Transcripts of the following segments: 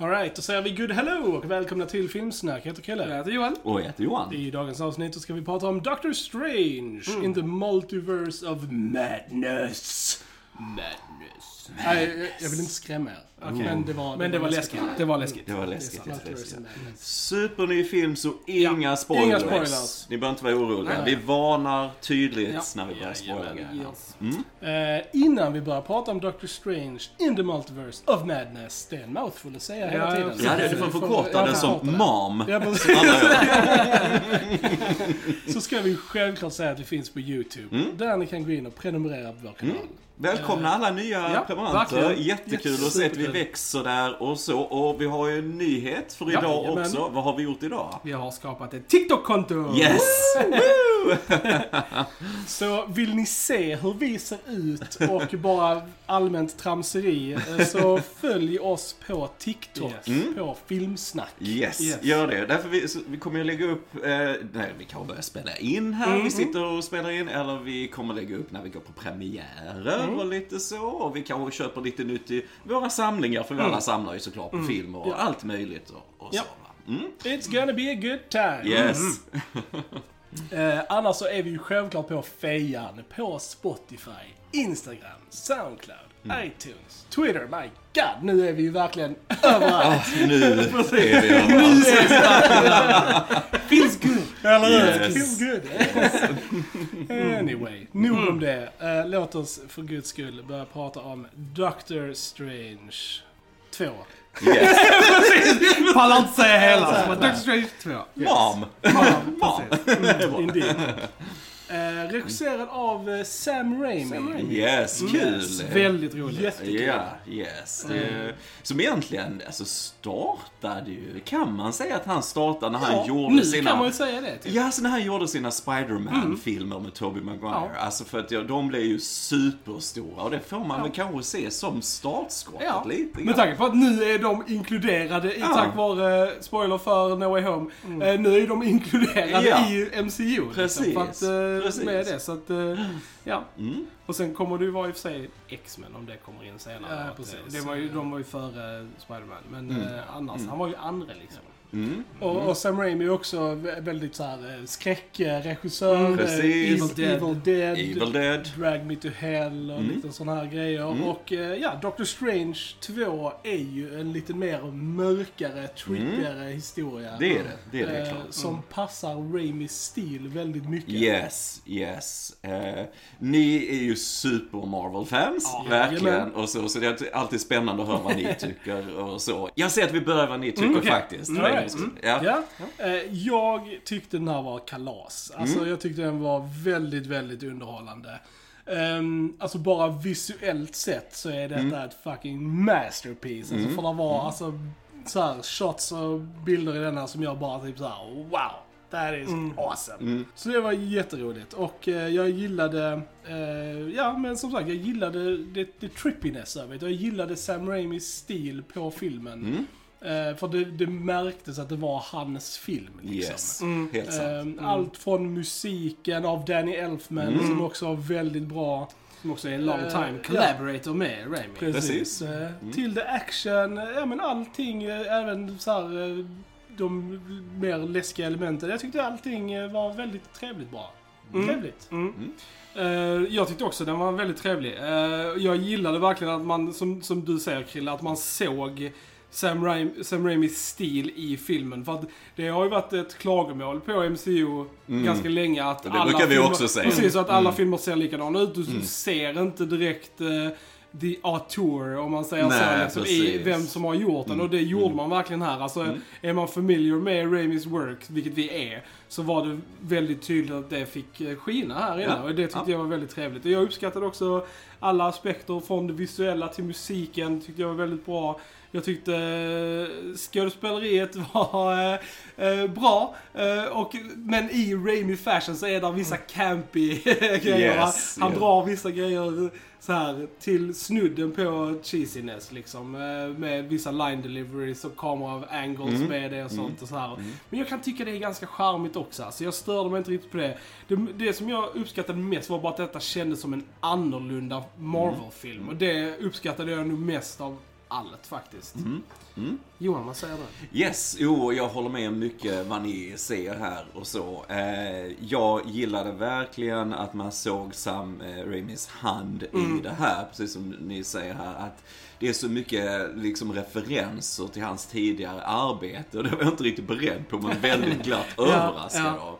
Alright, då säger vi good hello och välkomna till Filmsnack. Jag heter Krille. Jag heter Johan. Och jag heter Johan. I dagens avsnitt så ska vi prata om Doctor Strange in the multiverse of madness. Madness. Nej, jag vill inte skrämma er. Men det var, Men det var läskigt. Det var läskigt. Det var läskigt. Det of madness. Superny film, så inga spoilers. inga spoilers. Ni behöver inte vara oroliga. Nej. Vi varnar tydligt Ja. när vi börjar spoila yes. Eh, innan vi börjar prata om Doctor Strange in the multiverse of madness. Det är en mouthful att säga hela Ja, tiden. Ja, det, du får förkorta det som. Ja, gör. Så ska vi självklart säga att vi finns på YouTube. Mm. Där ni kan gå in och prenumerera på vår kanal. Välkomna alla nya Ja, prenumeranter. verkligen. Jättekul att se att vi växer där och så. Och vi har ju en nyhet för idag jajamän. också. Vad har vi gjort idag? Vi har skapat ett TikTok-konto. Yes! Så vill ni se hur vi ser ut och bara allmänt tramseri eh, så följ oss på TikTok, Yes. på Filmsnack. Yes, Yes. gör det. Därför vi, vi kommer lägga upp, eh, nej, vi kan börja spela in här, vi sitter och spelar in, eller vi kommer lägga upp när vi går på premiärer och lite så. Och vi kanske köper lite nytt i våra samlingar, för vi alla samlar ju såklart på film och allt möjligt och, och Ja. så. Mm? It's gonna be a good time. Yes. Eh, annars så är vi ju självklart på Fejan, på Spotify, Instagram, Soundcloud, Mm. iTunes, Twitter. My God, nu är vi ju verkligen överallt. Ah, nu är vi överallt. Feels good. Eller hur? Yes. Feels good. anyway, nog om det. Eh, låt oss för guds skull börja prata om Doctor Strange 2. Yes. Pallar inte säga hela. Doctor Strange 2. Mom. Mom. Indeed. Eh, regisserad av eh, Sam Raimi. Sam Raimi. Yes, kul. Väldigt roligt. Jättekul. Ja, yes. Det, som egentligen alltså startade ju, kan man säga att han startade när han Ja, gjorde Nu sina... kan man ju säga det. Typ. Ja, alltså när han gjorde sina Spider-Man-filmer med Tobey Maguire. Ja. Alltså för att ja, de blev ju superstora och det får man väl kanske se som startskottet Ja, lite med grann. tanke på att nu är de inkluderade i, Ja. tack vare, spoiler för No Way Home, eh, nu är de inkluderade Ja. i MCU. Precis, Liksom, för att, eh, precis. Med det, så att, eh, ja. Mm. Och sen kommer det ju vara i och för sig X-Men om det kommer in senare. Ja, Att, precis. eh, Det var ju, de var ju före Spider-Man. Men Mm. eh, annars, han var ju andra liksom. Mm. Och, och Sam Raimi är också vä- väldigt så här eh, skräckregissör. Mm, precis. Evil, Dead. Evil Dead. Evil Dead. Drag Me To Hell och Mm. lite sådana här grejer. Mm. Och eh, ja, Doctor Strange 2 är ju en lite mer mörkare, trippigare historia. Mm. Det är det, det är det Eh, klart. Som passar Raimis stil väldigt mycket. Yes, yes. Eh, ni är ju super Marvel-fans, Ja, verkligen. jajamän. Och så, så det är alltid spännande att höra vad ni tycker och så. Jag ser att vi börjar vad ni tycker Mm, faktiskt. Mm, right. Ja. Ja. Eh, jag tyckte den här var kalas. Alltså Mm. jag tyckte den var väldigt, väldigt underhållande. Um, alltså bara visuellt sett så är detta Mm. ett fucking masterpiece. Alltså för det var alltså så här shots och bilder i denna som jag bara typ så här: wow. That is awesome. Mm. Så det var jätteroligt. Och eh, jag gillade, eh, ja men som sagt, jag gillade det, det trippiness över det. Jag gillade Sam Raimis stil på filmen. Mm. Eh, för det, det märktes att det var hans film. Liksom. Yes, Mm. helt sant. Eh, Allt från musiken av Danny Elfman Mm. som också var väldigt bra. Som också är en long Eh, time collaborator med Raimi. Precis. Precis. Eh, Mm. Till the action, ja men allting, även så här, de mer läskiga elementen. Jag tyckte allting var väldigt trevligt bra. Mm. Trevligt. Mm. Mm. Eh, jag tyckte också den var väldigt trevlig. Eh, jag gillade verkligen att man, som, som du säger Krille, att man såg Sam, Raim, Sam Raimis stil i filmen. För att det har ju varit ett klagomål på MCU Mm. ganska länge att det brukar vi filmer, också säga. Precis, att alla Mm. filmer ser likadana ut. Du Mm. ser inte direkt eh, the auteur, om man säger Nej, så, liksom, i vem som har gjort den. Mm. Och det gjorde Mm. man verkligen här. Alltså, Mm. är man familiar med Raimis work, vilket vi är, så var det väldigt tydligt att det fick eh, skina här inne. Ja. Och det tyckte Ja. jag var väldigt trevligt. Och jag uppskattade också alla aspekter från det visuella till musiken, tyckte jag var väldigt bra. Jag tyckte eh, skådespeleriet var eh, eh, bra. Och, men i Raimi fashion så är det vissa campy grejer. Yes, Han yeah. drar vissa grejer så här till snudden på cheesiness liksom. Med vissa line deliveries och kamera angles Mm. med det och sånt Mm. och så här. Mm. Men jag kan tycka det är ganska charmigt också. Så jag störde mig inte riktigt på det. det. Det som jag uppskattade mest var bara att detta kändes som en annorlunda Marvel-film. Och det uppskattade jag nog mest av allt faktiskt. Mm. Johan, vad säger du? Yes, jo, jag håller med mycket vad ni ser här och så. Eh, jag gillade verkligen att man såg Sam eh, Raimis hand i det här, precis som ni säger här. Att det är så mycket liksom referenser till hans tidigare arbete och det var jag inte riktigt beredd på, men väldigt glatt överraskad ja. av.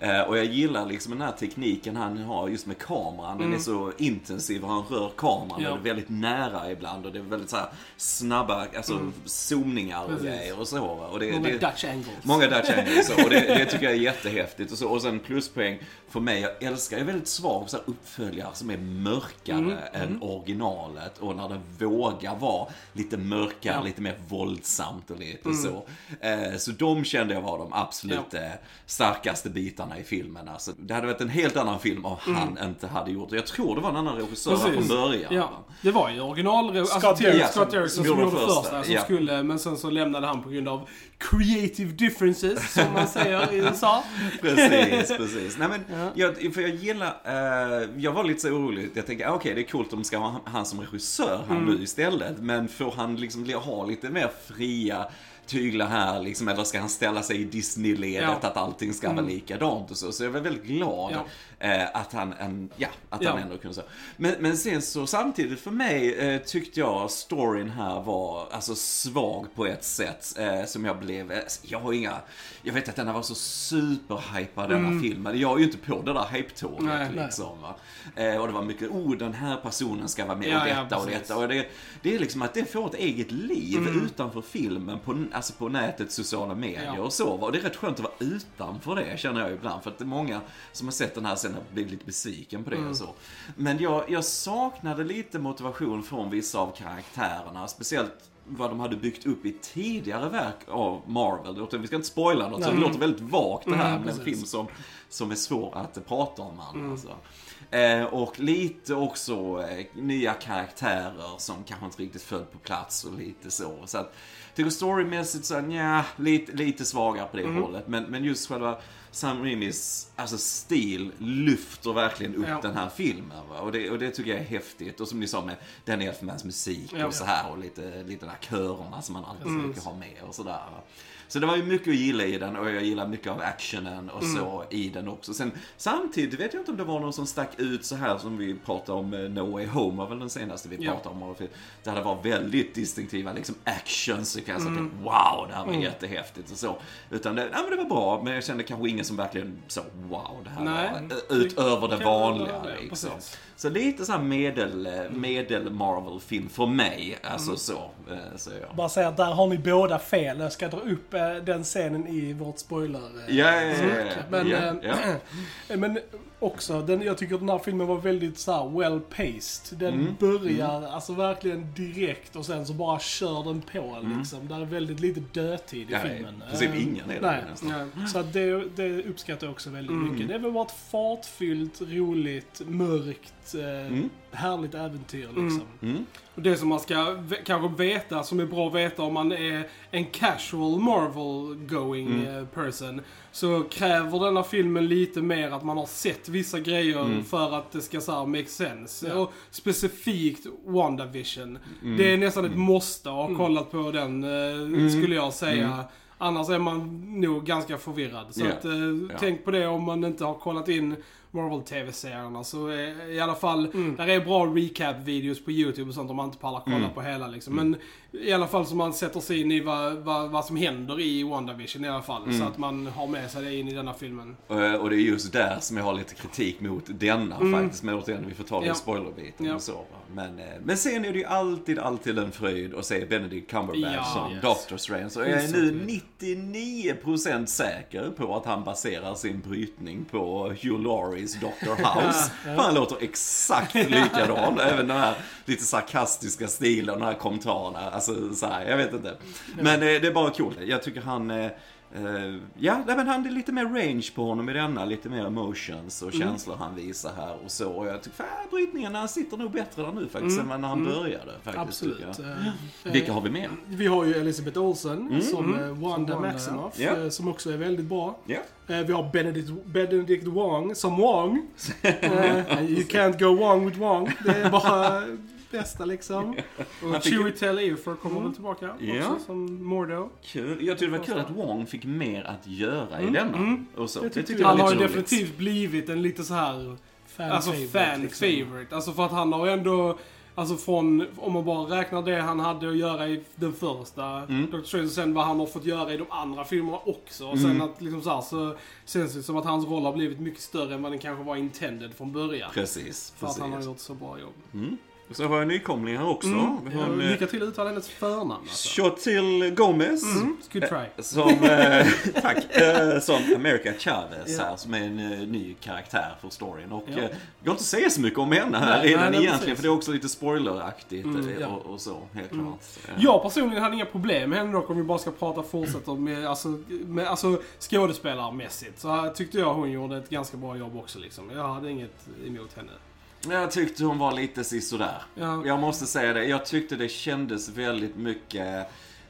Eh, Och jag gillar liksom den här tekniken han har just med kameran. Den är så intensiv och han rör kameran. Ja. Och det är väldigt nära ibland och det är väldigt så här snabba alltså, zoomningar och grejer och så. Och det, Många det, Dutch angles. Många Dutch angles och det, det tycker jag är jättehäftigt. Och, så, och sen pluspoäng för mig, jag älskar, jag är väldigt svag här uppföljare som är mörkare Mm, än originalet. Och när det vågar vara lite mörkare, Ja. Mm. lite mer våldsamt och lite så. Eh, så de kände jag var de absolut eh, starkaste bitarna i filmen. Alltså, det hade varit en helt annan film om han inte hade gjort det. Jag tror det var en annan regissör Mm. Från början. Ja, va? det var ju original Scott alltså, Derrickson. Scott Derrickson som gjorde första, första, som ja. skulle, men sen så lämnade han på grund av creative differences, som man säger i USA. Precis, precis. Nej, men Ja. jag, för jag gillar, eh, jag var lite så orolig. Jag tänker, ah, okej det är coolt om de ska ha han som regissör han Mm. nu istället. Men får han liksom li- ha lite mer fria tyglar här liksom, eller ska han ställa sig i Disney-ledet Ja. att allting ska vara likadant och så. Så jag var väldigt glad Ja. Eh, att han, en, ja, att Ja. han ändå kunde så. Men, men sen så samtidigt för mig eh, tyckte jag storyn här var alltså svag på ett sätt eh, som jag blev, eh, jag har inga, jag vet att denna var så superhypad denna filmen. Jag är ju inte på det där hype-tåget liksom. Eh, och det var mycket, oh den här personen ska vara med Ja, och ja, detta och precis. detta. Och det, det är liksom att det får ett eget liv Mm. utanför filmen, på, alltså på nätet, sociala medier Ja. och så. Och det är rätt skönt att vara utanför det känner jag ibland. För att det är många som har sett den här sen har blivit lite besviken på det Mm. och så. Men jag, jag saknade lite motivation från vissa av karaktärerna. Speciellt vad de hade byggt upp i tidigare verk av Marvel. Vi ska inte spoila något, så det låter väldigt vagt det här Mm, med en film som, som är svår att prata om annars. Alltså. Eh, och lite också eh, nya karaktärer som kanske inte riktigt föll på plats och lite så. Så att, tycker storymässigt så, nja, lite, lite svagare på det Mm. hållet. Men, men just själva Sam Raimis alltså stil lyfter verkligen upp Ja. den här filmen. Va? Och, det, och det tycker jag är häftigt. Och som ni sa med Danny Elfmans musik Ja. och så här och lite, lite de här körerna som man alltid försöker ha med och sådär. Så det var ju mycket att gilla i den och jag gillar mycket av actionen och så i den också. Sen samtidigt vet jag inte om det var någon som stack ut så här som vi pratade om eh, No Way Home var väl den senaste vi Ja. pratade om. Och Där det var väldigt distinktiva liksom actionsekvenser. Mm. Wow, det här var jättehäftigt och så. Utan det, ja, men det var bra, men jag kände kanske ingen som verkligen så wow, det här Nej. var eh, utöver det Kan vanliga det, liksom. precis. Så lite så här medel, eh, medel Marvel-film för mig. Alltså Mm. så, så ja. Bara säga där har ni båda fel. Jag ska dra upp den scenen i vårt spoiler. eh, Ja, ja, ja, ja, Men, ja, eh, ja. men också, den, jag tycker den här filmen var väldigt så här well paced. Den Mm. börjar alltså verkligen direkt och sen så bara kör den på Mm. liksom. Det är väldigt lite dödtid i Ja, filmen. Eh, ingen är det Nej. nästan. Så att det, det uppskattar jag också väldigt Mm. mycket. Det bara ett fartfyllt, roligt, mörkt, eh, härligt äventyr liksom. Mm. Och det som man ska kanske veta, som är bra att veta om man är en casual Marvel-going Mm. eh, person, så kräver denna filmen lite mer att man har sett vissa grejer Mm. för att det ska så här make sense. Ja. Och specifikt WandaVision. Mm. Det är nästan ett måste att ha kollat på den, eh, skulle jag säga. Mm. Annars är man nog ganska förvirrad. Så Ja. att, eh, Ja. tänk på det om man inte har kollat in Marvel-TV-serierna. Så är, i alla fall, Mm. där är bra recap-videos på YouTube och sånt om man inte pallar kolla Mm. på hela liksom. Men i alla fall så man sätter sig in i vad, vad, vad som händer i WandaVision i alla fall. Mm. Så att man har med sig det in i denna filmen. Eh, Och det är just där som jag har lite kritik mot denna faktiskt. Men återigen, vi får ta det Mm. Ja. i spoilerbiten Ja. och så. va. Men, eh, men sen är det ju alltid, alltid en fröjd att se Benedict Cumberbatch Ja. som Yes. Doctor Strange. Och jag är nu so good. 99% säker på att han baserar sin brytning på Hugh Laurie's Doctor House. För han låter exakt likadan. Även den här lite sarkastiska stilen och de här kommentarerna. Alltså så här, jag vet inte. Men eh, det är bara coolt. Jag tycker han... eh, eh, ja, nej, men han är lite mer range på honom i denna. Lite mer emotions och känslor han visar här och så. Och jag tycker fan, brytningarna sitter nog bättre där nu faktiskt än när han började. Faktiskt, Absolut. jag. Eh, Vilka har vi med? Vi har ju Elisabeth Olsen som eh, Wanda Wanda, Maximoff, eh, som också är väldigt bra. Eh, vi har Benedict, Benedict Wong som Wong. Eh, you can't go wrong with Wong. Det är bara bästa liksom. Och fick- Chiwetel Ejiofor kommer väl tillbaka Ja. också som Mordo. Kul. Jag tyckte det var kul att Wong fick mer att göra i denna. Och så. Det tyckte tyckte jag Han har ju definitivt blivit en lite så här Fan Alltså favorite, fan liksom. favorite. Alltså för att han har ändå, alltså från, om man bara räknar det han hade att göra i den första Mm. Doctor Strange och sen vad han har fått göra i de andra filmerna också. Och sen Mm. att liksom så, här, så känns det som att hans roll har blivit mycket större än vad den kanske var intended från början. Precis. För att han har precis. gjort så bra jobb. Mm. Och så har jag en nykomling här också. Mm. Hon, eh, Lycka till att uttala hennes förnamn alltså. Chotil Gomez. Mm. Good try. Som, eh, tack, eh, som America Chavez Ja. här, som är en eh, ny karaktär för storyn. Och Ja. eh, går inte att säga så mycket om henne här Nej, redan nej, nej, egentligen, för det är också lite spoileraktigt Mm, eh, ja. och, och så, helt Mm. klart. Eh, Jag personligen hade inga problem med henne dock om vi bara ska prata fortsätter med, alltså, med alltså skådespelarmässigt. Så här tyckte jag hon gjorde ett ganska bra jobb också liksom. Jag hade inget emot henne. Jag tyckte hon var lite sisådär. Ja. Jag måste säga det. Jag tyckte det kändes väldigt mycket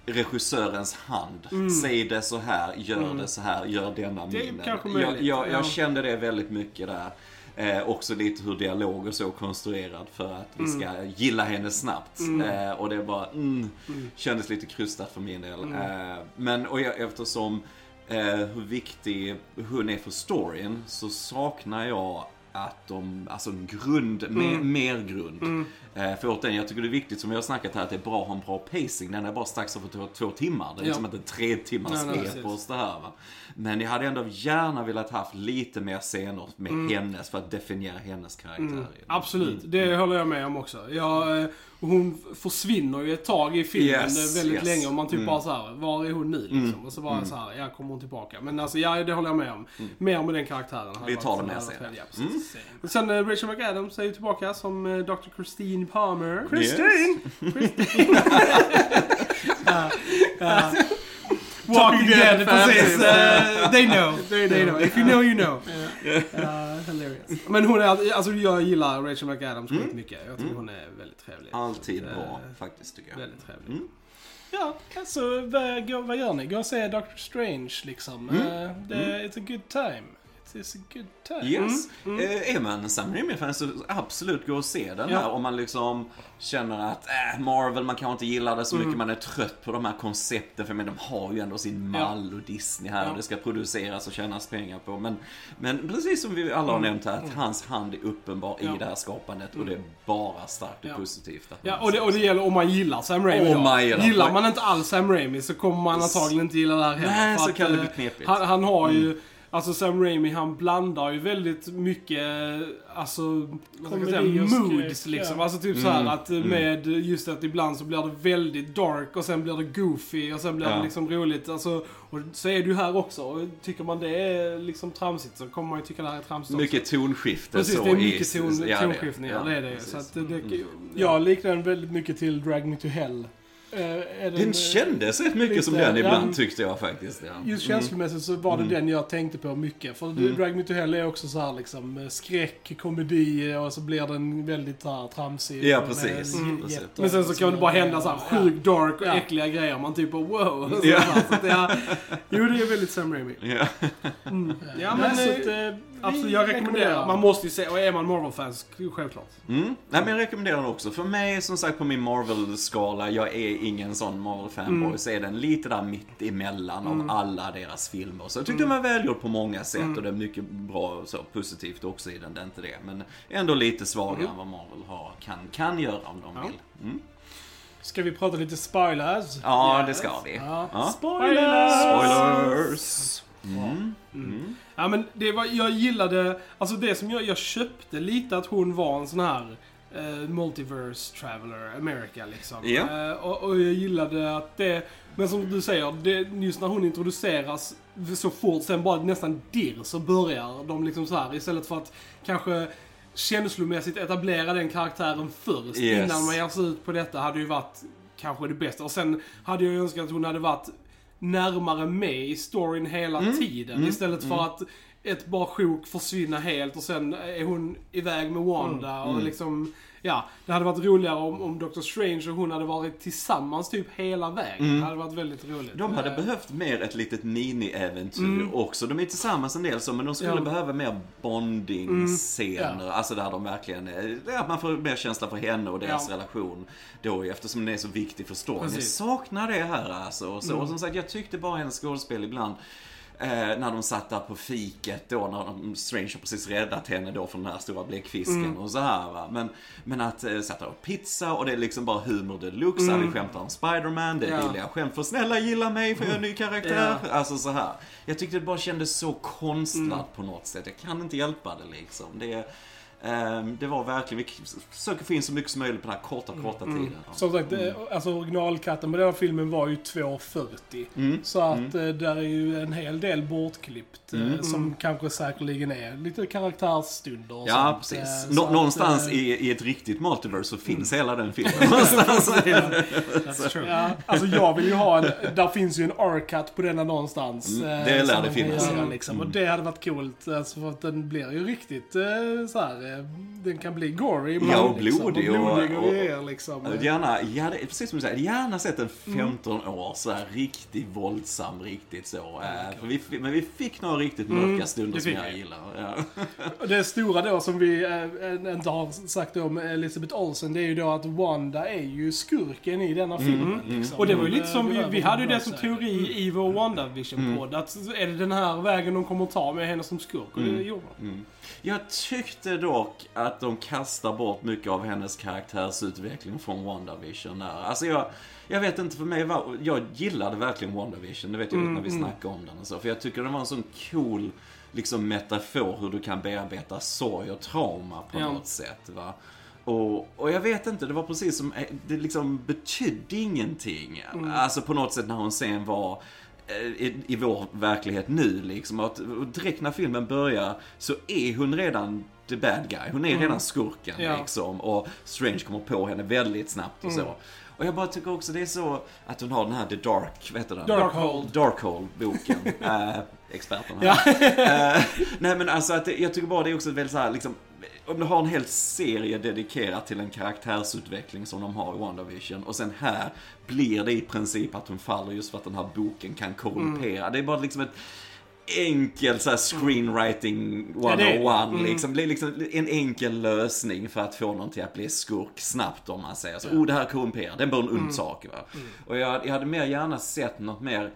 regissörens hand. Säg det så här, gör det så här, gör denna Mm. Det minen. jag, möjligt, jag, ja. jag kände det väldigt mycket där. Eh, också lite hur dialog och så konstruerad för att vi ska gilla henne snabbt. Eh, och det bara, mm, kändes lite krystat för min del. Eh, men och jag, eftersom eh, hur viktig hon är för storyn så saknar jag att de, alltså en grund, mer, mer grund. Eh, för återigen, jag tycker det är viktigt som vi har snackat här att det är bra att ha en bra pacing. Den är bara strax över två, två timmar. Det är Ja. liksom inte en tre timmars epos det här va. Men jag hade ändå gärna velat haft lite mer scener med hennes för att definiera hennes karaktär. Mm, absolut, det håller jag med om också. Jag, hon försvinner ju ett tag i filmen Yes, väldigt yes. länge och man typ Mm. bara så här, var är hon nu liksom? Och så bara så här, ja kommer hon tillbaka? Men alltså, ja det håller jag med om. Mer med den karaktären. Vi tar det mer hade varit sen. trevligt, Ja. Och sen eh, Rachel McAdams är ju tillbaka som eh, Dr. Christine Palmer. Christine! Walking Dead Dead, family. precis. Eh, they know. They, know. If you know, you know. Uh, hilarious. Men hon är, alltså jag gillar Rachel McAdams Mm. mycket. Jag tycker hon är väldigt trevlig. Alltid Eh, bra faktiskt tycker jag. Väldigt trevlig. Mm. Ja, alltså vad, vad gör ni? Gå och se Doctor Strange liksom. Mm. Eh, det, It's a good time. It's a good time. Yes. Eh, är man Sam Raimi-fan så absolut gå och se den Ja. här om man liksom känner att äh, Marvel, man kanske inte gillar det så mycket, man är trött på de här koncepten för men de har ju ändå sin mall och Disney här Ja. och det ska produceras och tjänas pengar på. Men, men precis som vi alla har nämnt här, att hans hand är uppenbar Ja. i det här skapandet och det är bara starkt och Ja. positivt. att Ja, och det, och det gäller om man gillar Sam Raimi Om man gillar- Gillar man inte alls Sam Raimi så kommer man antagligen inte gilla det här heller. Nej, För så att, kan det bli eh, knepigt. Han, han har ju, alltså Sam Raimi han blandar ju väldigt mycket, alltså, vad ska man säga, moods skräck, liksom. ja. Alltså typ så här Mm, att eh, med just att ibland så blir det väldigt dark och sen blir det goofy och sen blir Ja. det liksom roligt. Alltså, och så är det ju här också. Och tycker man det är liksom tramsigt så kommer man ju tycka det här är tramsigt också. Mycket tonskifte Precis, så det är mycket ton, ja, tonskiftningar. det är det. precis. Så att det, det, ja. Jag liknar den väldigt mycket till Drag Me To Hell. Eh, är Den eh, kändes rätt mycket som lite, den ja. ibland tyckte jag faktiskt. Ja. Just känslomässigt så var det Mm. den jag tänkte på mycket. För Mm. Drag Me To Hell är också så här liksom eh, skräck, komedi och så blir den väldigt så här tramsig. Ja, precis. j- Precis. Men sen så kan det bara hända så här sjukt dark och Ja. äckliga grejer. Man typ bara wow. Så, Ja. så att det är, jo, det är väldigt Sam Raimi. Ja. Mm. Ja, Nej, men så att, absolut, jag rekommenderar. Man måste ju se, och är man Marvel-fans, självklart. Mm. Nej, men jag rekommenderar den också. För mig, som sagt, på min Marvel-skala, jag är ingen sån Marvel-fanboy, Mm. så är den lite där mitt emellan av alla deras filmer. Så jag tyckte den var välgjord på många sätt Mm. och det är mycket bra så positivt också i den, det är inte det. Men ändå lite svagare Mm. än vad Marvel har, kan, kan göra om de Ja. vill. Mm. Ska vi prata lite spoilers? Ja, det Yes. ska vi. Ja. Ja. Spoilers! Spoilers! Mm. Mm. Ja men det var, jag gillade, alltså det som jag, jag köpte lite att hon var en sån här eh, multiverse traveler, America liksom. Ja. Eh, och, och jag gillade att det, men som du säger, det, just när hon introduceras så fort, sen bara nästan dirr så börjar de liksom så här istället för att kanske känslomässigt etablera den karaktären först Yes. innan man ger sig ut på detta hade ju varit kanske det bästa. Och sen hade jag önskat att hon hade varit närmare med i storyn hela Mm. tiden. Istället för att ett bara sjok försvinna helt och sen är hon iväg med Wanda och Mm. liksom Ja, det hade varit roligare om, om Doctor Strange och hon hade varit tillsammans typ hela vägen. Det hade varit väldigt roligt. De hade Eh, behövt mer ett litet mini-äventyr också. De är tillsammans en del så, men de skulle Ja. behöva mer bonding-scener. Alltså där de verkligen, eh, det är att man får mer känsla för henne och deras Ja. relation. Då eftersom den är så viktig för storyn. Jag saknar det här alltså. Och, så. och som sagt, jag tyckte bara hennes skådespel ibland Eh, när de satt där på fiket då, när de, Strange har precis räddat henne då från den här stora bläckfisken och så här va. Men, men att eh, sätta och pizza och det är liksom bara humor deluxe. Mm. Vi skämtar om Spiderman, det är Ja. billiga skämt för snälla gilla mig för jag är en ny karaktär. Ja. Alltså så här. Jag tyckte det bara kändes så konstlat på något sätt. Jag kan inte hjälpa det liksom. Det, det var verkligen, vi försöker få in så mycket som möjligt på den här korta, korta tiden. Som sagt, mm. alltså originalkatten på den här filmen var ju 2.40. Mm. Så att eh, där är ju en hel del bortklippt. eh, Mm. Som kanske säkerligen är lite karaktärsstunder och Ja, sånt, precis. eh, Nå- så att, någonstans eh, i, i ett riktigt multiverse så finns hela den filmen. någonstans. That's true. Ja, alltså jag vill ju ha en, där finns ju en R-cut på denna någonstans. Mm, eh, det lär det finnas, göra. Liksom. Och det hade varit coolt, alltså, för att den blir ju riktigt eh, så här, eh, den kan bli gory ibland. Ja, och liksom, blodig och, och- blodig och, och- grejer, liksom. Jag hade Gärna, gärna, precis som du säger, gärna sett en Mm. 15 år så här riktigt våldsam, riktigt så. Eh, för vi, men vi fick några riktigt mörka Mm, stunder som jag gillar. Ja. Och det stora då som vi eh, inte har sagt om Elizabeth Olsen, det är ju då att Wanda är ju skurken i denna filmen. Liksom. Och det var ju lite Eh, som, vi, vi hade ju det som teori i vår WandaVision-podd. Att är det den här vägen de kommer att ta med henne som skurk? Och det gjorde de. Mm. Jag tyckte dock att de kastar bort mycket av hennes karaktärsutveckling från WandaVision där. Alltså jag, jag vet inte, för mig var, jag gillade verkligen WandaVision, det vet jag när vi snackade om den och så. För jag tycker den var en sån cool liksom metafor hur du kan bearbeta sorg och trauma på Ja. något sätt. Va? Och, och jag vet inte, det var precis som, eh, det liksom betydde ingenting. Alltså på något sätt när hon sen var eh, i, i vår verklighet nu liksom. Och, att, och direkt när filmen börjar så är hon redan the bad guy. Hon är redan skurken Ja. liksom. Och Strange kommer på henne väldigt snabbt och så. Och jag bara tycker också det är så att hon har den här The Dark, vad heter den? Darkhold. Darkhold-boken. äh, experten här. Eh, nej men alltså att det, jag tycker bara det är också väldigt så här, liksom, om du har en hel serie dedikerad till en karaktärsutveckling som de har i WandaVision och sen här blir det i princip att hon faller just för att den här boken kan korrumpera. Det är bara liksom ett enkel så här screenwriting Ja, det är- 101 liksom. Det är liksom en enkel lösning för att få någon till att bli skurk snabbt om man säger så. Oh, det här korrumperar. Är bara en ond sak va. Och jag, jag hade mer gärna sett något mer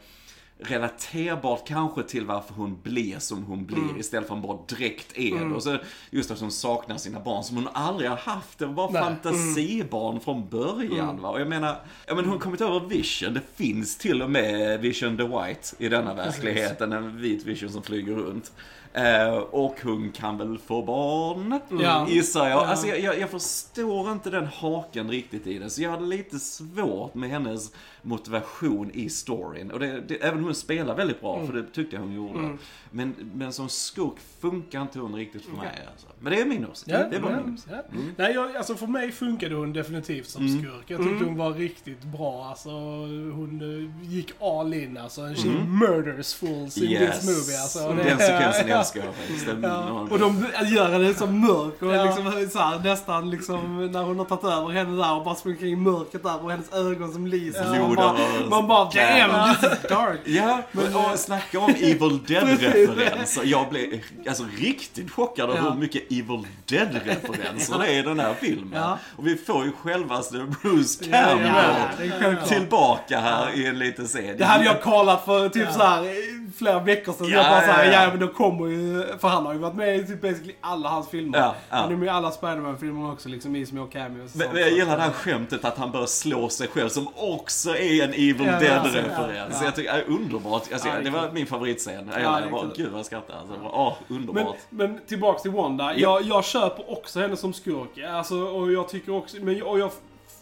relaterbart kanske till varför hon blir som hon blir istället för att hon bara direkt är det. Och så just att hon saknar sina barn som hon aldrig har haft. Det var Nej. fantasibarn från början. Va? Och jag menar, ja, men hon har kommit över Vision. Det finns till och med Vision the White i denna verkligheten. En vit Vision som flyger runt. Eh, och hon kan väl få barn, Ja. gissar jag. Ja. Alltså jag, jag, jag förstår inte den haken riktigt i det. Så jag hade lite svårt med hennes motivation i storyn. Och det, det, även hon spelar väldigt bra, för det tyckte jag hon gjorde. Men, men som skurk funkar inte hon riktigt för mig. Alltså. Men det är min åsikt. Ja, det är bara ja, min åsikt. ja. Nej, jag, alltså för mig funkade hon definitivt som Mm. skurk. Jag tyckte hon var riktigt bra. Alltså, hon eh, gick all in alltså. She Mm. murders fools in this movie. Alltså, Det- Den sekvensen ja. älskar jag faktiskt. Ja. Och de gör henne så mörk och Ja. liksom så här, nästan liksom när hon har tagit över henne där och bara springer kring i mörkret där och hennes ögon som lyser. Ja. Man, bara, man bara damn this is dark. Ja, men och snacka om Evil Dead-referenser. Jag blev alltså riktigt chockad Ja. hur mycket Evil Dead-referenser det är i den här filmen. Ja. Och vi får ju självaste Bruce Ja, Campbell ja, tillbaka här i en liten scen. Det hade jag kollat för typ så här i flera veckor sedan. Ja, jag bara såhär, ja, ja, ja. men då kommer ju, för han har ju varit med i typ basically alla hans filmer. Ja, ja. Han är med i alla Spiderman-filmer också liksom i små cameos. Men, men jag gillar det här skämtet att han börjar slå sig själv som också är en Evil Dead-referens. ja, ja. Jag tycker är underbart. Alltså, det det var min favoritscen. Jag, Ja, jag bara, gud vad jag skrattar. Alltså, bara, åh, Men, underbart. men tillbaks till Wanda. Jag, jag köper också henne som skurk. Alltså, och jag tycker också, men, och jag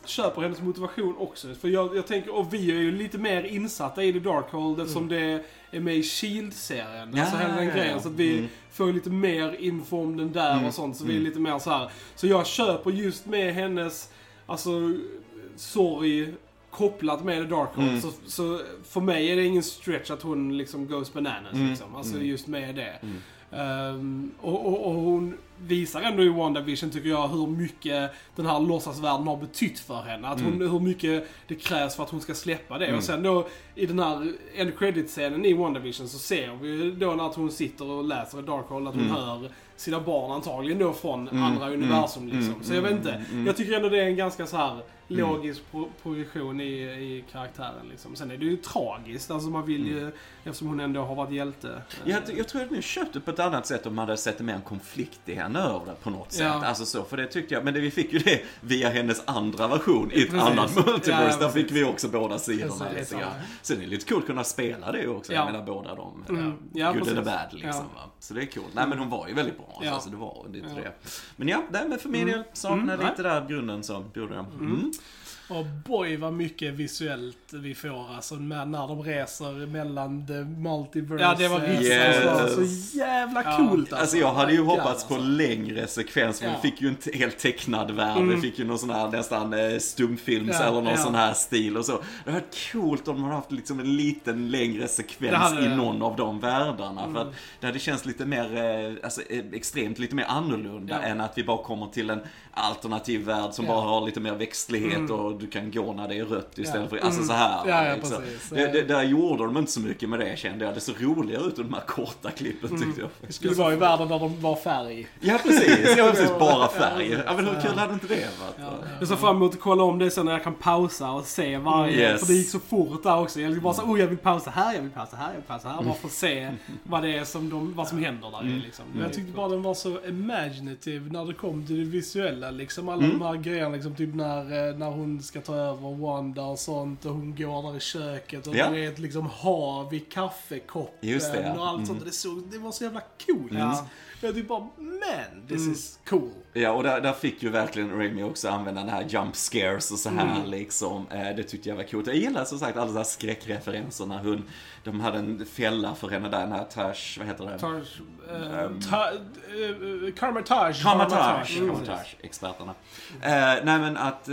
köper hennes motivation också. För jag, jag tänker, och vi är ju lite mer insatta i The Darkhold eftersom det är med i Shield-serien. Ja, alltså hela den ja, grejen. ja. Så att vi Mm. får lite mer info om den där Mm, och sånt. Så vi är mm. lite mer så här. Så jag köper just med hennes, alltså, sorg kopplat med The Darkhold. Mm. Så, så för mig är det ingen stretch att hon liksom goes bananas Mm, liksom. Alltså mm. just med det. Mm. Ehm, och, och, och hon visar ändå i WandaVision, tycker jag, hur mycket den här låtsasvärlden har betytt för henne. Att hon, hur mycket det krävs för att hon ska släppa det. Och sen då i den här end credit-scenen i WandaVision så ser vi då när hon sitter och läser i Darkhold att hon hör sina barn antagligen då från andra universum liksom. Så jag vet inte. Jag tycker ändå det är en ganska så här logisk pro- progression i, i karaktären liksom. Sen är det ju tragiskt, alltså man vill ju, eftersom hon ändå har varit hjälte. Jag, jag tror att ni köpte på ett annat sätt om man hade sett mer en konflikt i henne över det på något sätt. Ja. Alltså så, för det tyckte jag. Men det, vi fick ju det via hennes andra version i ett Precis. annat multiverse. Ja, Där fick vi också båda sidorna ja. grann. Så det är lite coolt att kunna spela det också. Ja. Jag menar båda de. Mm. Ja, good and bad liksom. Va? Så det är coolt. Nej men hon var ju väldigt bra. Ja. Alltså, det var lite Ja. det. Men ja, nej, men för min del saknar Mm. lite där grunden så gjorde jag. Mm. Och boy vad mycket visuellt vi får alltså med, när de reser mellan the multiverse. Ja, det var riktigt Yes. alltså, så jävla Ja. coolt alltså. Alltså jag hade ju hoppats God, på alltså. längre sekvens, för Ja. vi fick ju en helt tecknad värld. Vi fick ju någon sån här nästan eh, stumfilms Ja, eller någon ja. sån här stil och så. Det hade varit coolt om man hade haft liksom en liten längre sekvens hade i någon av de världarna. För att det hade känts lite mer, eh, alltså eh, extremt lite mer annorlunda Ja. än att vi bara kommer till en alternativ värld som Ja. bara har lite mer växtlighet och du kan gå när det är rött istället Ja. för, alltså så här. Ja, ja, liksom. precis. Det, det, där gjorde de inte så mycket med det kände jag. Det såg roligare ut än de här korta klippen tyckte jag. Det skulle vara i världen där de var färg. Ja precis, ja, precis bara färg. Ja men hur kul hade inte det varit? Ja, ja. Jag ser fram emot att kolla om det sen när jag kan pausa och se varje. Yes. För det gick så fort där också. Jag vill bara så, oh jag vill pausa här, jag vill pausa här, jag vill pausa här. Bara för att se vad det är som, de, vad som händer där Mm. liksom. Men jag tyckte bara den var så imaginative när det kom till det visuella. Liksom alla de här grejerna, liksom, typ när, eh, när hon ska ta över Wanda och sånt och hon går där i köket och Ja. det är ett liksom hav i kaffekoppen Just det, ja. och allt Mm. sånt. Det, såg, det var så jävla coolt. Ja. Jag tyckte bara, man, this Mm. is cool. Ja, och där, där fick ju verkligen Raimi också använda den här jump scares och så här liksom. Eh, det tyckte jag var coolt. Jag gillar som sagt alla de här skräckreferenserna. Hon, de hade en fälla för henne där, den här Tash, vad heter det? Tar, eh, Ta, uh, Karmatage. Karmatage, Mm. Karmatage, experterna. Eh, nej men att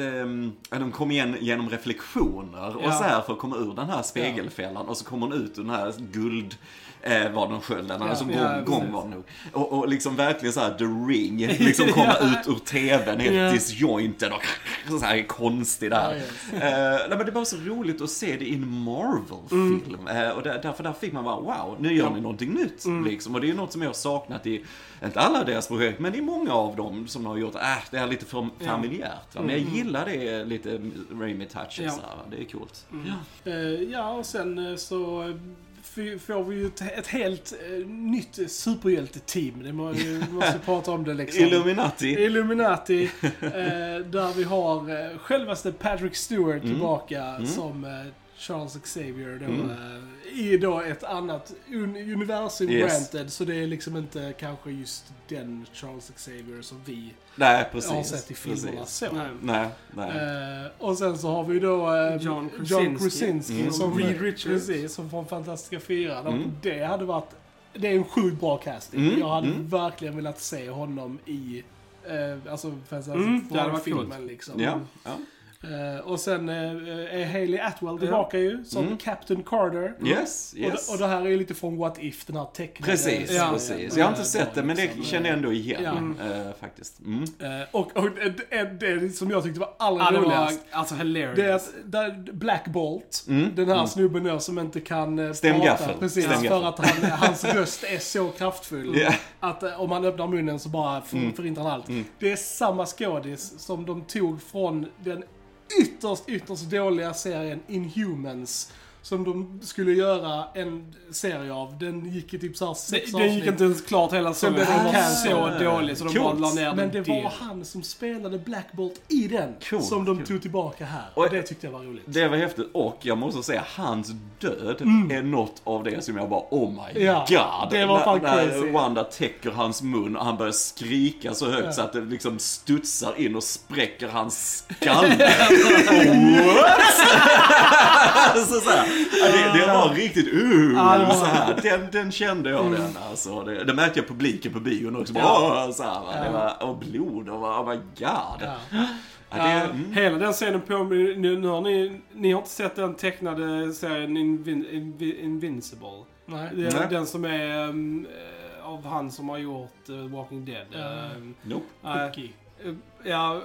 att de kom igen genom reflektioner och Ja. så här för att komma ur den här spegelfällan och så kommer hon ut ur den här guld eh, var den skölden, alltså gång, ja, gång var det nog. Och, och liksom verkligen så här The Ring, liksom komma ut ur tvn helt Ja. disjointed och så här konstig där. Ja, yes. Eh, nej, men det var så roligt att se det i en Marvel-film. Eh, och där, därför där fick man bara wow, nu gör ni någonting nytt. Liksom. Och det är något som jag har saknat i, inte alla deras projekt, men i många av dem som har gjort, äh, det är lite för familjärt. Va? Men jag gillar det lite Raimi-touches. Ja. så här, va? Det är coolt. Eh, ja, och sen så får vi ju ett, ett helt eh, nytt superhjälte-team. Det må, vi måste prata om det liksom. Illuminati. Illuminati. eh, där vi har eh, självaste Patrick Stewart Mm. tillbaka som eh, Charles Xavier då, Mm. eh, i då ett annat un universum Yes. granted. Så det är liksom inte kanske just den Charles Xavier som vi Nej, precis. har sett i filmerna så. nej. Nej, nej. Eh, och sen så har vi då eh, John John Krasinski. Krasinski Mm. som Reed Richards. Precis, som från Fantastiska Fyran. Och Mm. det hade varit... Det är en sjukt bra casting. Mm, Jag hade mm. verkligen velat se honom i... Eh, alltså Fantastic Mm, filmen liksom. Ja, ja. Eh, och sen eh, är Hailey Atwell tillbaka ju, som Mm. Captain Carter. Yes, Och, yes. det, och det här är ju lite från What If, den här tecknade Precis, serien. precis. Jag har inte sett det, men det känner jag ändå igen Ja. eh, faktiskt. Mm. och och det, det, som jag tyckte var allra Ja, roligast. alltså hilarious. Det är att där Black Bolt, Mm, den här mm. snubben då som inte kan Stämgaffel. prata. Precis, Stämgaffel. för att han, hans röst är så kraftfull. Ja. Att om han öppnar munnen så bara för, Mm. förintar han allt. Mm. Det är samma skådis som de tog från den ytterst, ytterst dåliga serien Inhumans. Som de skulle göra en serie av. Den gick i typ såhär sex Det, den gick avsnitt. inte ens klart hela säsongen. Den var så dålig så de Coolt. bara la ner Men den det var han som spelade Black Bolt i den. Cool, som de cool. tog tillbaka här. Och- Och det tyckte jag var roligt. Det var häftigt och jag måste säga hans död är något av det som jag bara oh my Ja, god. det var fan när, när. Wanda täcker hans mun och han börjar skrika så högt Ja. så att det liksom studsar in och spräcker hans skalle. What? så, så här, ja, det, det var riktigt uh, Ja, var- så här. Den, den kände jag den alltså. Det, det märkte jag publiken på bion också. Bara, Ja. Så här, va. Det var, och blod och bara, oh my god. Ja. Ja, det, mm. Hela den scenen på nu, nu har ni, ni har inte sett den tecknade serien Invin, Invin, Invincible? Nej. Den, Nej. den som är um, av han som har gjort uh, Walking Dead. Ja. Uh, Nope. Kripke. ja,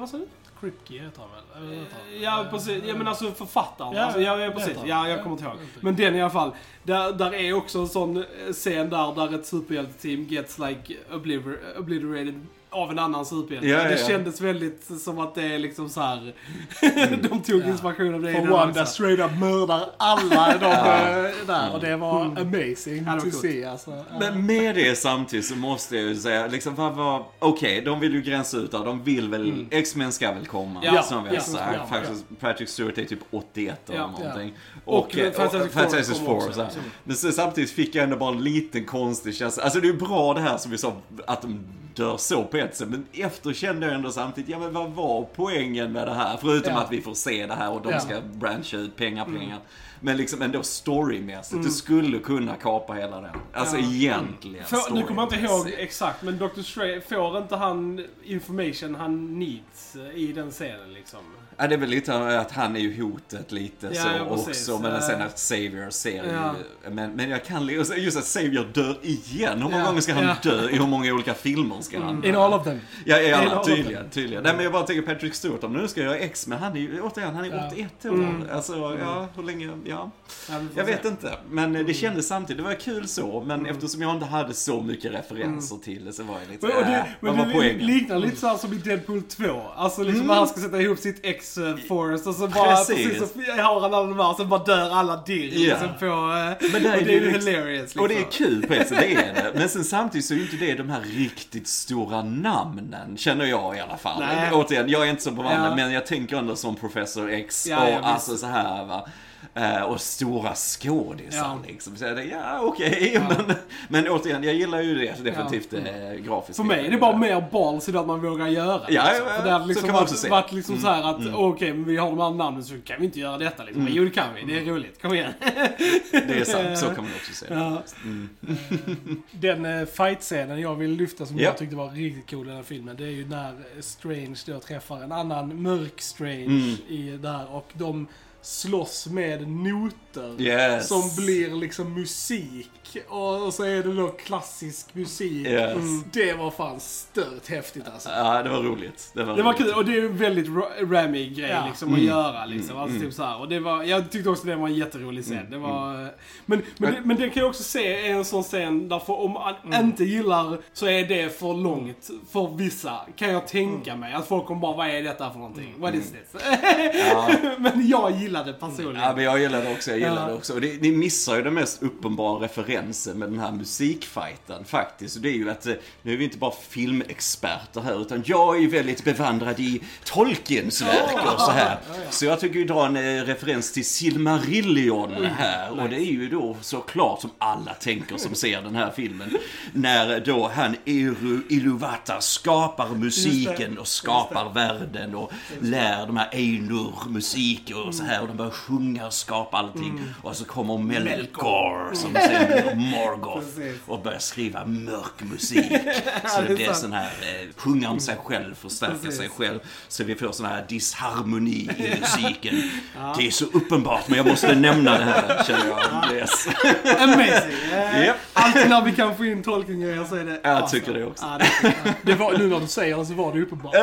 vad sa du? Kripke heter han väl? Eller vad heter han? Ja, precis. Ja, men alltså författaren. Ja, alltså, ja, ja, precis. Ja, jag Ja, kommer inte ihåg. Men den i alla fall. Där, där är också en sån eh, scen där, där ett superhjälteteam gets like obliver, obliterated av en annan superhjälte. Ja, ja, Det ja. kändes väldigt som att det är liksom så här. de tog Ja. inspiration av det den Wanda också. straight up mördar alla de Ja. eh, där och det var Mm. amazing Ja, det var to see alltså. Men med det samtidigt så måste jag ju säga, liksom vad var, okej, de vill ju gränsa ut där, de vill väl, X-Men ska väl komma, Ja, som vi har ja, sagt. ja, Faktiskt, Patrick Stewart är typ 81 eller Ja. någonting. Och eh, Fantastic Four Fantastic Four. också. så här. Men så, samtidigt fick jag ändå bara en liten konstig känsla. Alltså det är ju bra det här som vi sa, att de dör så på ett sätt. Men efter kände jag ändå samtidigt, ja men vad var poängen med det här? Förutom Ja. att vi får se det här och de Ja. ska branscha ut pengar, pengar. Men liksom ändå storymässigt, du skulle kunna kapa hela den. Alltså Ja. egentligen. Får, nu kommer jag inte ihåg exakt, men Dr. Strange, får inte han information han needs eh, i den scenen liksom? Ja, det är väl lite att han är ju hotet lite Ja, så ja, också. Men Ja. sen att Savior ser Ja. ju... Men, men jag kan just att Savior dör igen. Hur många Ja, gånger ska han ja. dö? I hur många olika filmer ska han dö? In all of them. Ja, In alla, tydligen. tydligen. Nej, men jag bara tänker Patrick Stewart, om nu ska jag göra X, men han är ju, återigen, han är Ja. 81 år. Mm. Alltså, ja, hur länge, ja. Ja, Jag se. vet inte, men det kändes samtidigt, det var kul så, men eftersom jag inte hade så mycket referenser till det så var jag lite, Men, och äh, det, vad men var det liknar lite så här som i Deadpool 2. Alltså liksom Mm. han ska sätta ihop sitt X-Force och så bara Precis. precis. så har han alla de här och så bara dör alla dirr Ja. liksom på... eh, Men där är och det det är ju liksom- hilarious liksom. Och det är kul på ett sätt, det är det. Men sen samtidigt så är ju inte det de här riktigt stora namnen, känner jag i alla fall. Nej. Återigen, jag är inte så bevandrad, Ja. men jag tänker ändå som Professor X Ja, och ja, alltså så här va. Eh, och stora skådisar Ja. liksom. Så jag tänkte, ja okej, men, men återigen, jag gillar ju det definitivt Ja. eh, grafiskt. För mig är det bara mer balls i det att man vågar göra Ja, ja, liksom. ja, För det hade så liksom kan man varit. Mm. varit liksom så här att okej, men vi har de här namnen så kan vi inte göra detta liksom. Mm. Jo, det kan vi. Det är roligt. Kom igen. Det är sant, så kan man också se det. Ja. Den eh, fight-scenen jag vill lyfta som Ja. jag tyckte var riktigt cool i den här filmen, det är ju när Strange då träffar en annan mörk Strange Mm. i där och de slåss med noter. Yes. Som blir liksom musik. Och så är det då klassisk musik. Yes. Mm. Det var fan stört häftigt alltså. Ja, det var roligt. Det var, Det var roligt. kul och det är en väldigt ra- rammy grej Ja. liksom att Mm. göra liksom. Mm. Alltså, Mm. typ så här. Och det var, jag tyckte också det var en jätterolig scen. Mm. Det var, eh, men, men, det, men det kan jag också se är en sån scen därför om man Mm. inte gillar så är det för långt för vissa. Kan jag tänka mig. Att folk kommer bara, vad är detta för någonting? What is this? Ja. men jag gillade personligen. Ja, men jag gillar det också. Jag gillar Ja. också. Och det, ni missar ju den mest uppenbara referensen med den här musikfighten faktiskt. Och det är ju att eh, nu är vi inte bara filmexperter här, utan jag är ju väldigt bevandrad i Tolkiens verk och så här. Så jag tycker ju dra en eh, referens till Silmarillion här. Och det är ju då såklart som alla tänker som ser den här filmen. När då han Eru Iluvata skapar musiken och skapar världen och lär de här Einur musik och så här och de börjar sjunga och skapa allting. Och så kommer Melkor som sen blir Morgoth och börjar skriva mörk musik. Så det blir sån här, eh, sjunga om sig själv, förstärka Precis. sig själv. Så vi får sån här disharmoni i musiken. Det är så uppenbart men jag måste nämna det här känner jag. Yes. Amazing. Eh, Japp. Alltid när vi kan få in tolkningar så är det Jag awesome. tycker det också. Ja, det, Det var, nu när du säger det så var det uppenbart.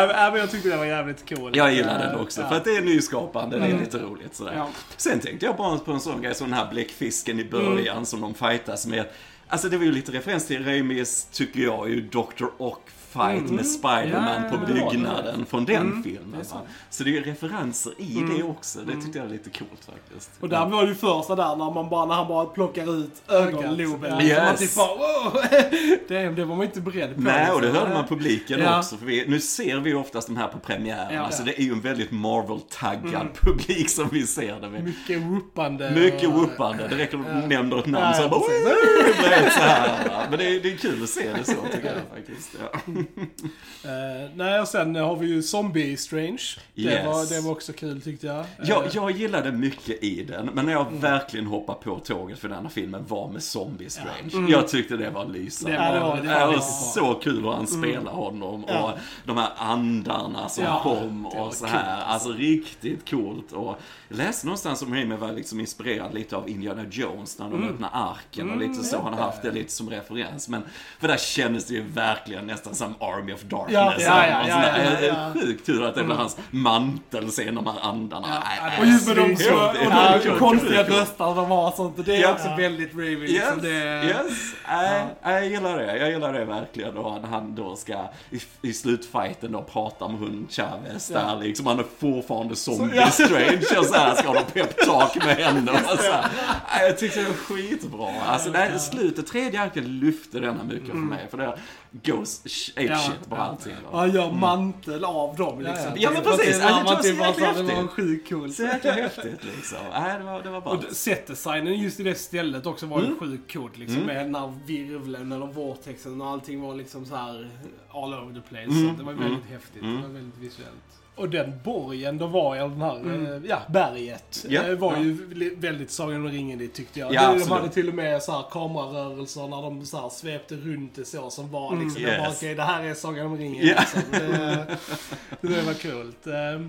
Ja, men- ja, men jag tyckte det var jävligt cool. Jag gillar den också, Ja. för att det är nyskapande, det är lite roligt sådär. Ja. Sen tänkte jag bara på en sån grej som den här bläckfisken i början som de fightas med. Alltså det var ju lite referens till Raimis, tycker jag, ju Dr. Ock fight med Spiderman Ja, på det byggnaden från den Mm, filmen. det är. Så det är ju referenser i det också. Det tyckte jag var lite coolt faktiskt. Och där var ju första där när, man bara, när han bara plockar ut ögonloben. Yes. typ bara wow! det, det var man inte beredd på. Nej, och det liksom. hörde man publiken Ja. också. För vi, nu ser vi oftast de här på premiären. Ja. Alltså det är ju en väldigt Marvel-taggad publik som vi ser det med. Mycket whoopande. Mycket whoopande. Det räcker att Ja. du nämner ett namn Ja, så bara är så här? Men det är, det är kul att se det så tycker jag faktiskt. Ja. Eh, nej, och sen har vi ju Zombie Strange. Det, Yes. var, det var också kul tyckte jag. Jag, Eh, jag gillade mycket i den, men när jag Mm. verkligen hoppade på tåget för denna filmen var med Zombie Strange. Jag tyckte det var lysande. Mm. Det var- det var det var så kul hur han spelar honom och Ja. de här andarna som Ja, kom och så här. Alltså riktigt coolt. Och jag läste någonstans om Raimi var liksom inspirerad lite av Indiana Jones när de Mm. öppnar arken och lite så. Han har haft det lite som referens. Men för där kändes det ju verkligen nästan som Army of Darkness. Ja, ja, ja, ja, ja, är Sjukt tur att det blir hans mantel sen, de här andarna. Nej, nej, Och just med de, och konstiga röster de har och sånt. Det är också väldigt Raven. Yes, Liksom det, yes. Nej, nej, jag gillar det. Jag gillar det verkligen. Och när han då ska i, slutfighten då prata med hon Chavez där liksom. Han är fortfarande zombie strange och så här ska de peptalk med henne och så. Nej, Jag tyckte det var skitbra. Alltså här slutet, tredje arken lyfte denna mycket för mig. För det goes ape Ja, shit på ja. allting. och han gör mantel av dem liksom. Ja, men att precis. Ja, det var, var så det, var, jäkla så, det var häftigt. sjukt coolt. Så jäkla häftigt liksom. Nej, det var, det var bra. Och setdesignen just i det stället också var ju Mm. sjukt coolt liksom. Med den här virveln eller vortexen och allting var liksom så här all over the place. Mm. Så det var väldigt häftigt. Mm. Det var väldigt visuellt. Och den borgen de var i, den här, Mm. eh, ja, berget, Ja, eh, var ja. ju väldigt Sagan om ringen tyckte jag. Ja, de absolut. hade till och med så här kamerarörelser när de så här svepte runt det så som var Mm. liksom, jag bara, Yes. det här är Sagan om ringen. Ja. Liksom. Det, det var coolt. Eh,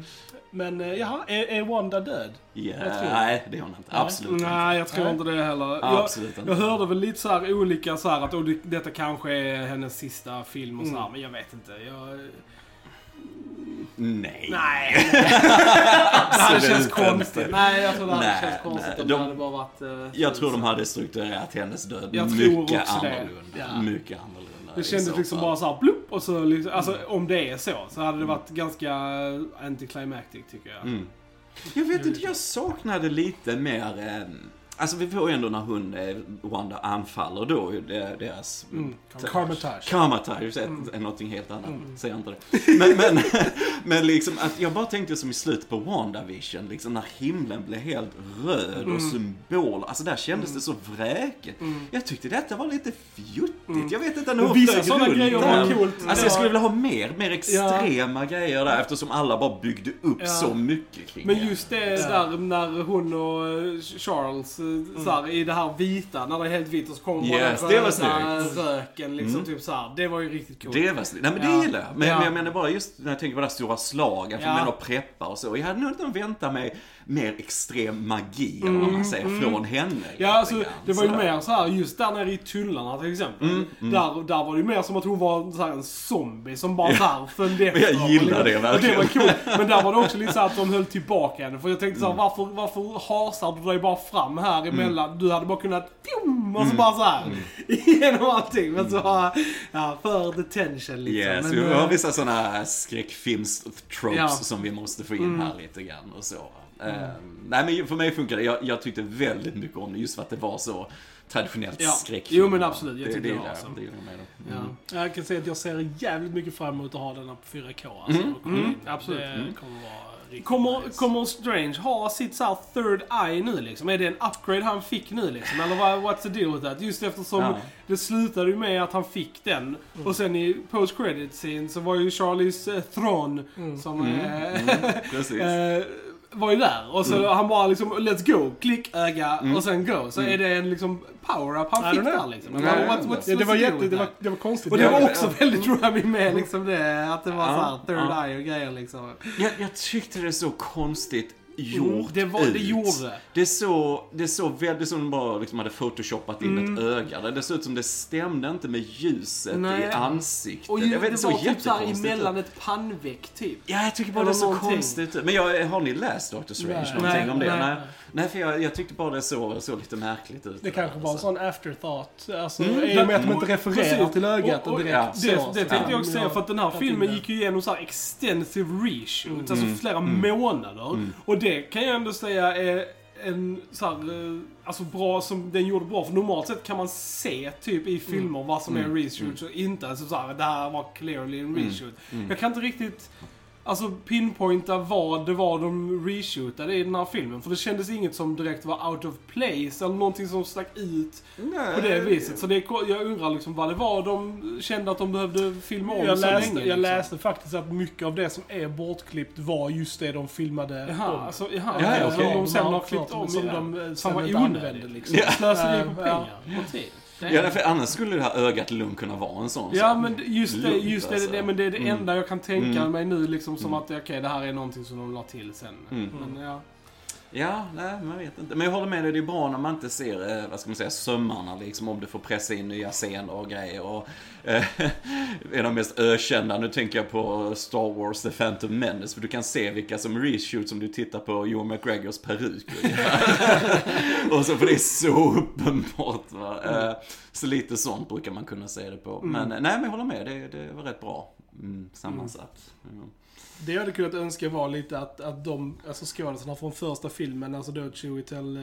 Men eh, jaha, är, är Wanda död? Jag tror- nej, det är hon inte. Absolut inte. Nej, jag tror Nej. inte det heller. Jag, Absolut inte. jag hörde väl lite så här olika så här att oh, det- detta kanske är hennes sista film och så Mm. här, men jag vet inte. Jag, Nej. nej. det hade känts konstigt. Nej, jag tror det hade Nej, känts konstigt nej. om De- det hade bara varit... eh, Jag tror de hade strukturerat hennes död Jag tror mycket annorlunda. Ja. Mycket annorlunda. Det kändes liksom bara så här blupp och så liksom, alltså om det är så, så hade det varit ganska anticlimactic tycker jag. Mm. Jag vet inte, jag saknade lite mer... Eh, alltså vi får ju ändå när hon, eh, Wanda, anfaller då deras... Mm. Carmitage. Karmatage Mm. är någonting helt annat, säger jag inte det. Men, men, men liksom att jag bara tänkte som i slutet på WandaVision, liksom när himlen blev helt röd Mm. och symbol, alltså där kändes det så vräket. Jag tyckte detta var lite fjuttigt, jag vet inte hur vissa sådana runt grejer var coolt. Alltså Ja. jag skulle vilja ha mer, mer extrema grejer där eftersom alla bara byggde upp Ja. så mycket kring Men just det där när hon och Charles så här, i det här vita, när det är helt vitt och så kommer bara Yes, den röda röken liksom Mm. typ så här. Det var ju riktigt coolt. Det var snyggt. Nej men Ja. det gillar jag. Men, Ja. men jag menar bara just när jag tänker på det här stora slagen, för Ja. ja. att preppa och så. Jag hade nog inte väntat mig mer extrem magi, eller vad man säger, från henne. Mm, Ja, alltså, grann. det var ju Sådär. mer så här just där nere i tunnlarna till exempel. Mm, Där, där var det ju mer som att hon var så här en zombie som bara så här följde efter. Jag gillar Och det Och det var verkligen. coolt. Men där var det också lite så att de höll tillbaka henne. För jag tänkte så här, varför, varför hasar du dig bara fram här emellan? Du hade bara kunnat fjum, och så bara så här igenom allting. Men så, ja, för the tension liksom. Yes, Men, vi eh, har vissa sådana skräckfilms-tropes Ja. som vi måste få in Mm. här lite grann och så. Eh, nej men för mig funkar det. Jag, jag tyckte väldigt mycket om det just för att det var så traditionellt Ja. skräckfilm. Jo, men absolut. Jag det, tycker det det. Det med det. Mm. ja. Jag kan säga att jag ser jävligt mycket fram emot att ha den här på 4K. Alltså, Mm, mm, absolut. Det Mm. kommer vara Kommer, nice. kommer Strange ha sitt så här third eye nu liksom? Är det en upgrade han fick nu liksom? Eller vad, what's the deal with that? Just eftersom Ja. det slutade ju med att han fick den. Och sen i post credit scene så var ju Charlies eh, Thron som Mm, eh, mm, precis. var ju där. Och så han bara liksom, let's go, klick, öga och sen go. Så är det en liksom power-up han I fick don't know. där liksom? Nej, What- jag what's- vet what's Ja, det, var jätte, det, var, det var konstigt. Och det var också väldigt Rami med liksom det, att det var Ja, såhär third ja. eye och grejer liksom. Jag, jag tyckte det så konstigt gjort det var- det ut. gjorde. Det så, det så väldigt som de bara liksom hade photoshopat in Mm. ett öga. Det såg ut som det stämde inte med ljuset Nej. i ansiktet. Och ju, jag vet, det det såg var typ såhär emellan ett pannveck typ. Ja, jag tycker bara Eller det såg konstigt ut. Men jag, har ni läst Doctor Strange? Nej. någonting Nej, om det? nej. Nej, för jag, jag tyckte bara det såg så lite märkligt ut. Det kanske var en Så. sån afterthought. Alltså, Mm, I och med att de inte refererar precis. till ögat Och- och- direkt. Det, så. det tänkte jag också säga, för att den här filmen gick ju igenom så här extensive reshoot, Mm. alltså flera månader. Och det kan jag ändå säga är en så här, eh, alltså bra, som den gjorde bra. För normalt sett kan man se typ i filmer vad som är Mm. reshoots och inte alltså så här, det här var clearly en reshoot. Jag kan inte riktigt alltså pinpointa vad det var de reshootade i den här filmen. För det kändes inget som direkt var out of place eller någonting som stack ut Nej. på det viset. Så det, är- jag undrar liksom vad det var de kände att de behövde filma om Jag så läste, länge. jag liksom. läste faktiskt att mycket av det som är bortklippt var just det de filmade Jaha, om. alltså, jaha, Ja, ja, som de sen har klippt om som de sen inte onödigt. använde liksom. Ja. Slöseri på pengar och tid. Ja, för annars skulle det här ögat lugnt kunna vara en sån Ja, men just det, Lugnt, just det, alltså. det, men det är det Mm. enda jag kan tänka Mm. mig nu liksom som Mm. att okej, det här är någonting som de la till sen. Mm. Men ja. Ja, nej, man vet inte. Men jag håller med dig, det är bra när man inte ser, eh, vad ska man säga, sömmarna liksom, om du får pressa in nya scener och grejer. Och, eh, en av de mest ökända, nu tänker jag på Star Wars The Phantom Menace, för du kan se vilka som reshoots om du tittar på Ewan McGregors peruk. och så, för det är så uppenbart. Va? Eh, så lite sånt brukar man kunna se det på. Men eh, nej, men jag håller med, det, det var rätt bra mm, sammansatt. Ja. Det jag hade kunnat önska var lite att, att de, alltså skådespelarna från första filmen, alltså då Chewie Tell,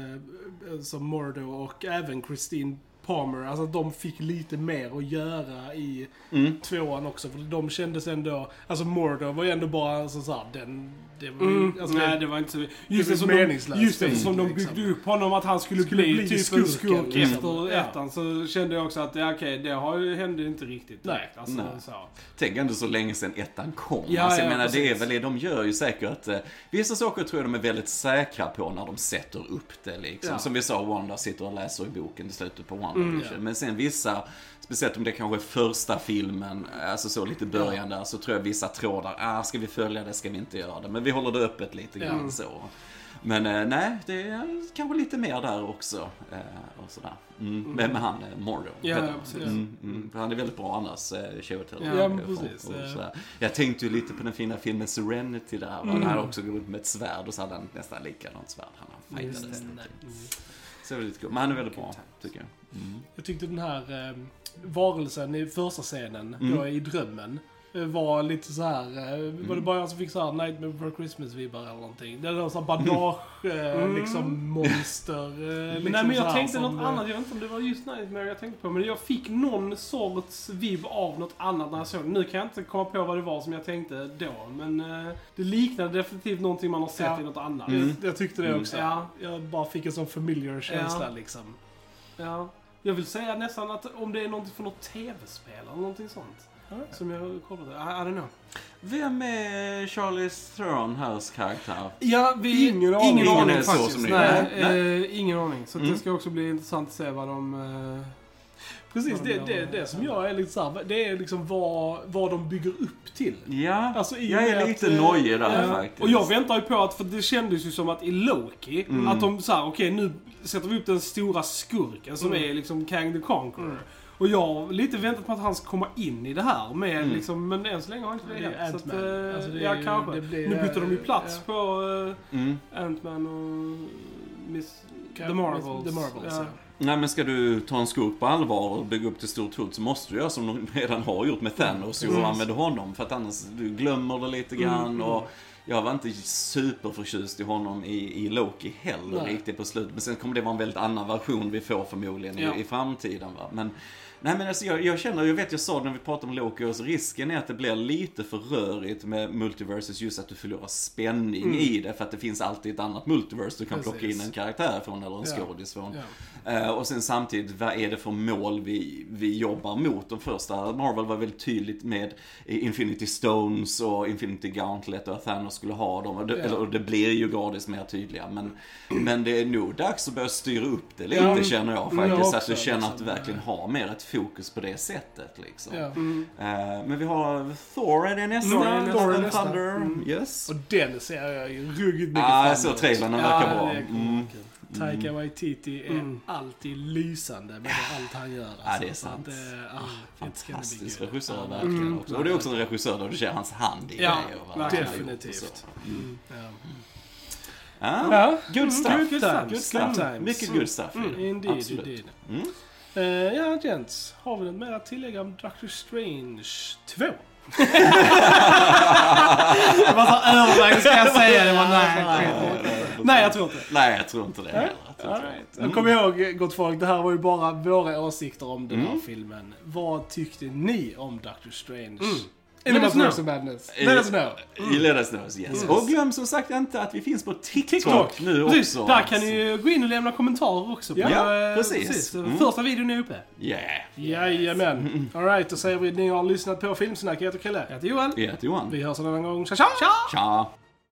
alltså Mordo och även Christine Palmer, alltså att de fick lite mer att göra i Mm. tvåan också. För de kändes ändå, alltså Mordo var ju ändå bara alltså, så här, den, det var Mm, alltså, nej, det, det var inte så... det Just var eftersom de, meningslöst just eftersom de film, liksom. byggde upp honom att han skulle, Skulle bli, bli typ skurken, en skurk liksom. efter Ja. ettan så kände jag också att ja, okej, det har, hände inte riktigt Nej. direkt. Alltså, Nej. Så. Tänk ändå så länge sedan ettan kom. Ja, alltså, jag ja, menar, det är precis. väl det, de gör ju säkert, eh, vissa saker tror jag de är väldigt säkra på när de sätter upp det liksom. Ja. Som vi sa, Wanda sitter och läser i boken i slutet på Wanda Mm. Men sen vissa, speciellt om det kanske är första filmen, alltså så lite början där, så tror jag vissa trådar, ah, ska vi följa det, ska vi inte göra det? Men vi håller det öppet lite grann Mm. så. Men eh, nej, det är kanske lite mer där också. Eh, och sådär. Mm. Med, med han, eh, Mordo. Ja, ja. Mm, mm. Han är väldigt bra annars, eh, Chiwetel. Ja, Och- precis. och sådär. Jag tänkte ju lite på den fina filmen Serenity där. Mm. Han hade också gått runt med ett svärd och så hade han nästan likadant svärd. Han fightades. Så det var lite kul. Men han är väldigt bra, tycker jag. Mm. Jag tyckte den här eh, varelsen i första scenen, Mm. då i drömmen, eh, var lite så här. Eh, Var det bara jag som fick så här Nightmare before Christmas-vibbar eller någonting? Det var så här bandage, eh, Mm. liksom monster. Liksom nej, men jag tänkte något annat. Jag vet inte om det var just Nightmare jag tänkte på. Men jag fick någon sorts vibb av något annat när jag såg det. Nu kan jag inte komma på vad det var som jag tänkte då. Men det liknade definitivt någonting man har sett Ja. i något annat. Mm. Jag, jag tyckte det Mm. också. Ja. Jag bara fick en sån familiar känsla Ja. liksom. Ja. Jag vill säga nästan att om det är någonting från något tv-spel eller någonting sånt. Som jag kollade. I, I don't know. Vem är Charlize Theron här karaktär? Ja, vi... Ingen aning. Ingen Ingen aning så faktiskt. nej, Nej. eh, ingen aning. Så Mm. det ska också bli intressant att se vad de... Eh, Precis, de det, gör. det, det som jag är lite så här, det är liksom vad, vad de bygger upp till. Ja, Alltså, jag är att, lite eh, nojig där ja. faktiskt. Och jag väntar ju på att, för det kändes ju som att i Loki, Mm. att de sa okej nu sätter vi upp den stora skurken som Mm. är liksom Kang the Conqueror. Mm. Och jag har lite väntat på att han ska komma in i det här med Mm. liksom, men än så länge har inte det, Det hänt. Så att, Ant-Man. eh, Alltså, det ja, kanske. det blir, nu bytte de ju eh, plats ja. på eh, Mm. Ant-Man och Miss... Kan- The Marvels. The Marvels, Ja. Nej men ska du ta en skurk på allvar och bygga upp till stort hot så måste du göra som de redan har gjort med Thanos och Precis. använda honom. För att annars, du glömmer det lite grann Mm, och jag var inte superförtjust i honom i, i Loki heller Nej. riktigt på slutet. Men sen kommer det vara en väldigt annan version vi får förmodligen Ja. i, i framtiden va. Men, nej men alltså jag, jag känner, jag vet jag sa det när vi pratade om Loki, och så risken är att det blir lite för rörigt med multiverses just att du förlorar spänning Mm. i det. För att det finns alltid ett annat multiverse du kan plocka Precis. in en karaktär från eller en Ja. skådis från. Ja. Eh, och sen samtidigt, vad är det för mål vi, vi jobbar mot? De första, Marvel var väldigt tydligt med Infinity Stones och Infinity Gauntlet och att Thanos skulle ha dem. Och det, Ja. eller, och det blir ju gradvis mer tydliga. Men, men det är nog dags att börja styra upp det lite Ja, känner jag faktiskt. jag så att du också, känner liksom. att du verkligen har mer ett fokus på det sättet liksom. Ja. Mm. Eh, men vi har Thor är det nästa. Thor är nästa. Thor är nästa. Thunder. Mm. Yes. Och den ser jag ju ruggigt mycket Ja, fram jag såg emot. trailern, den Ja, verkar bra. det kommer Mm. Taika Waititi är Mm. alltid lysande med allt han gör. Alltså. Ja, det är sant. att, eh, ah, be Fantastisk regissör Ja, verkligen Mm. också. Och det är också en regissör där du ser hans hand i Ja, grejer. Definitivt. Mm. Ja. Ja, Ja, good stuff. good Good stuff. Good stuff. Mycket good stuff det. Indeed, Absolut. indeed. Mm. Eh, ja, gents. Har vi något mer att tillägga om Doctor Strange 2? Jag bara så övervägde, ska jag säga det? Men nej. Nej, jag tror inte det. Nej, jag tror inte det heller. Jag tror All inte det. right. Mm. Kom ihåg, gott folk, det här var ju bara våra åsikter om den här Mm. filmen. Vad tyckte ni om Doctor Strange? Mm. In Let us know. of madness. Let us know. I Let us know, yes. Och glöm som sagt inte att vi finns på TikTok, nu Precis, också. där kan ni ju gå in och lämna kommentarer också. På, Ja, eh, precis. Mm. Första videon är uppe. Yeah. Jajamän. Alright, då säger vi att ni har lyssnat på Filmsnack. Jag heter Chrille. Jag heter Johan. Jag heter Johan. Vi hörs en annan gång. Tja tja! Tja!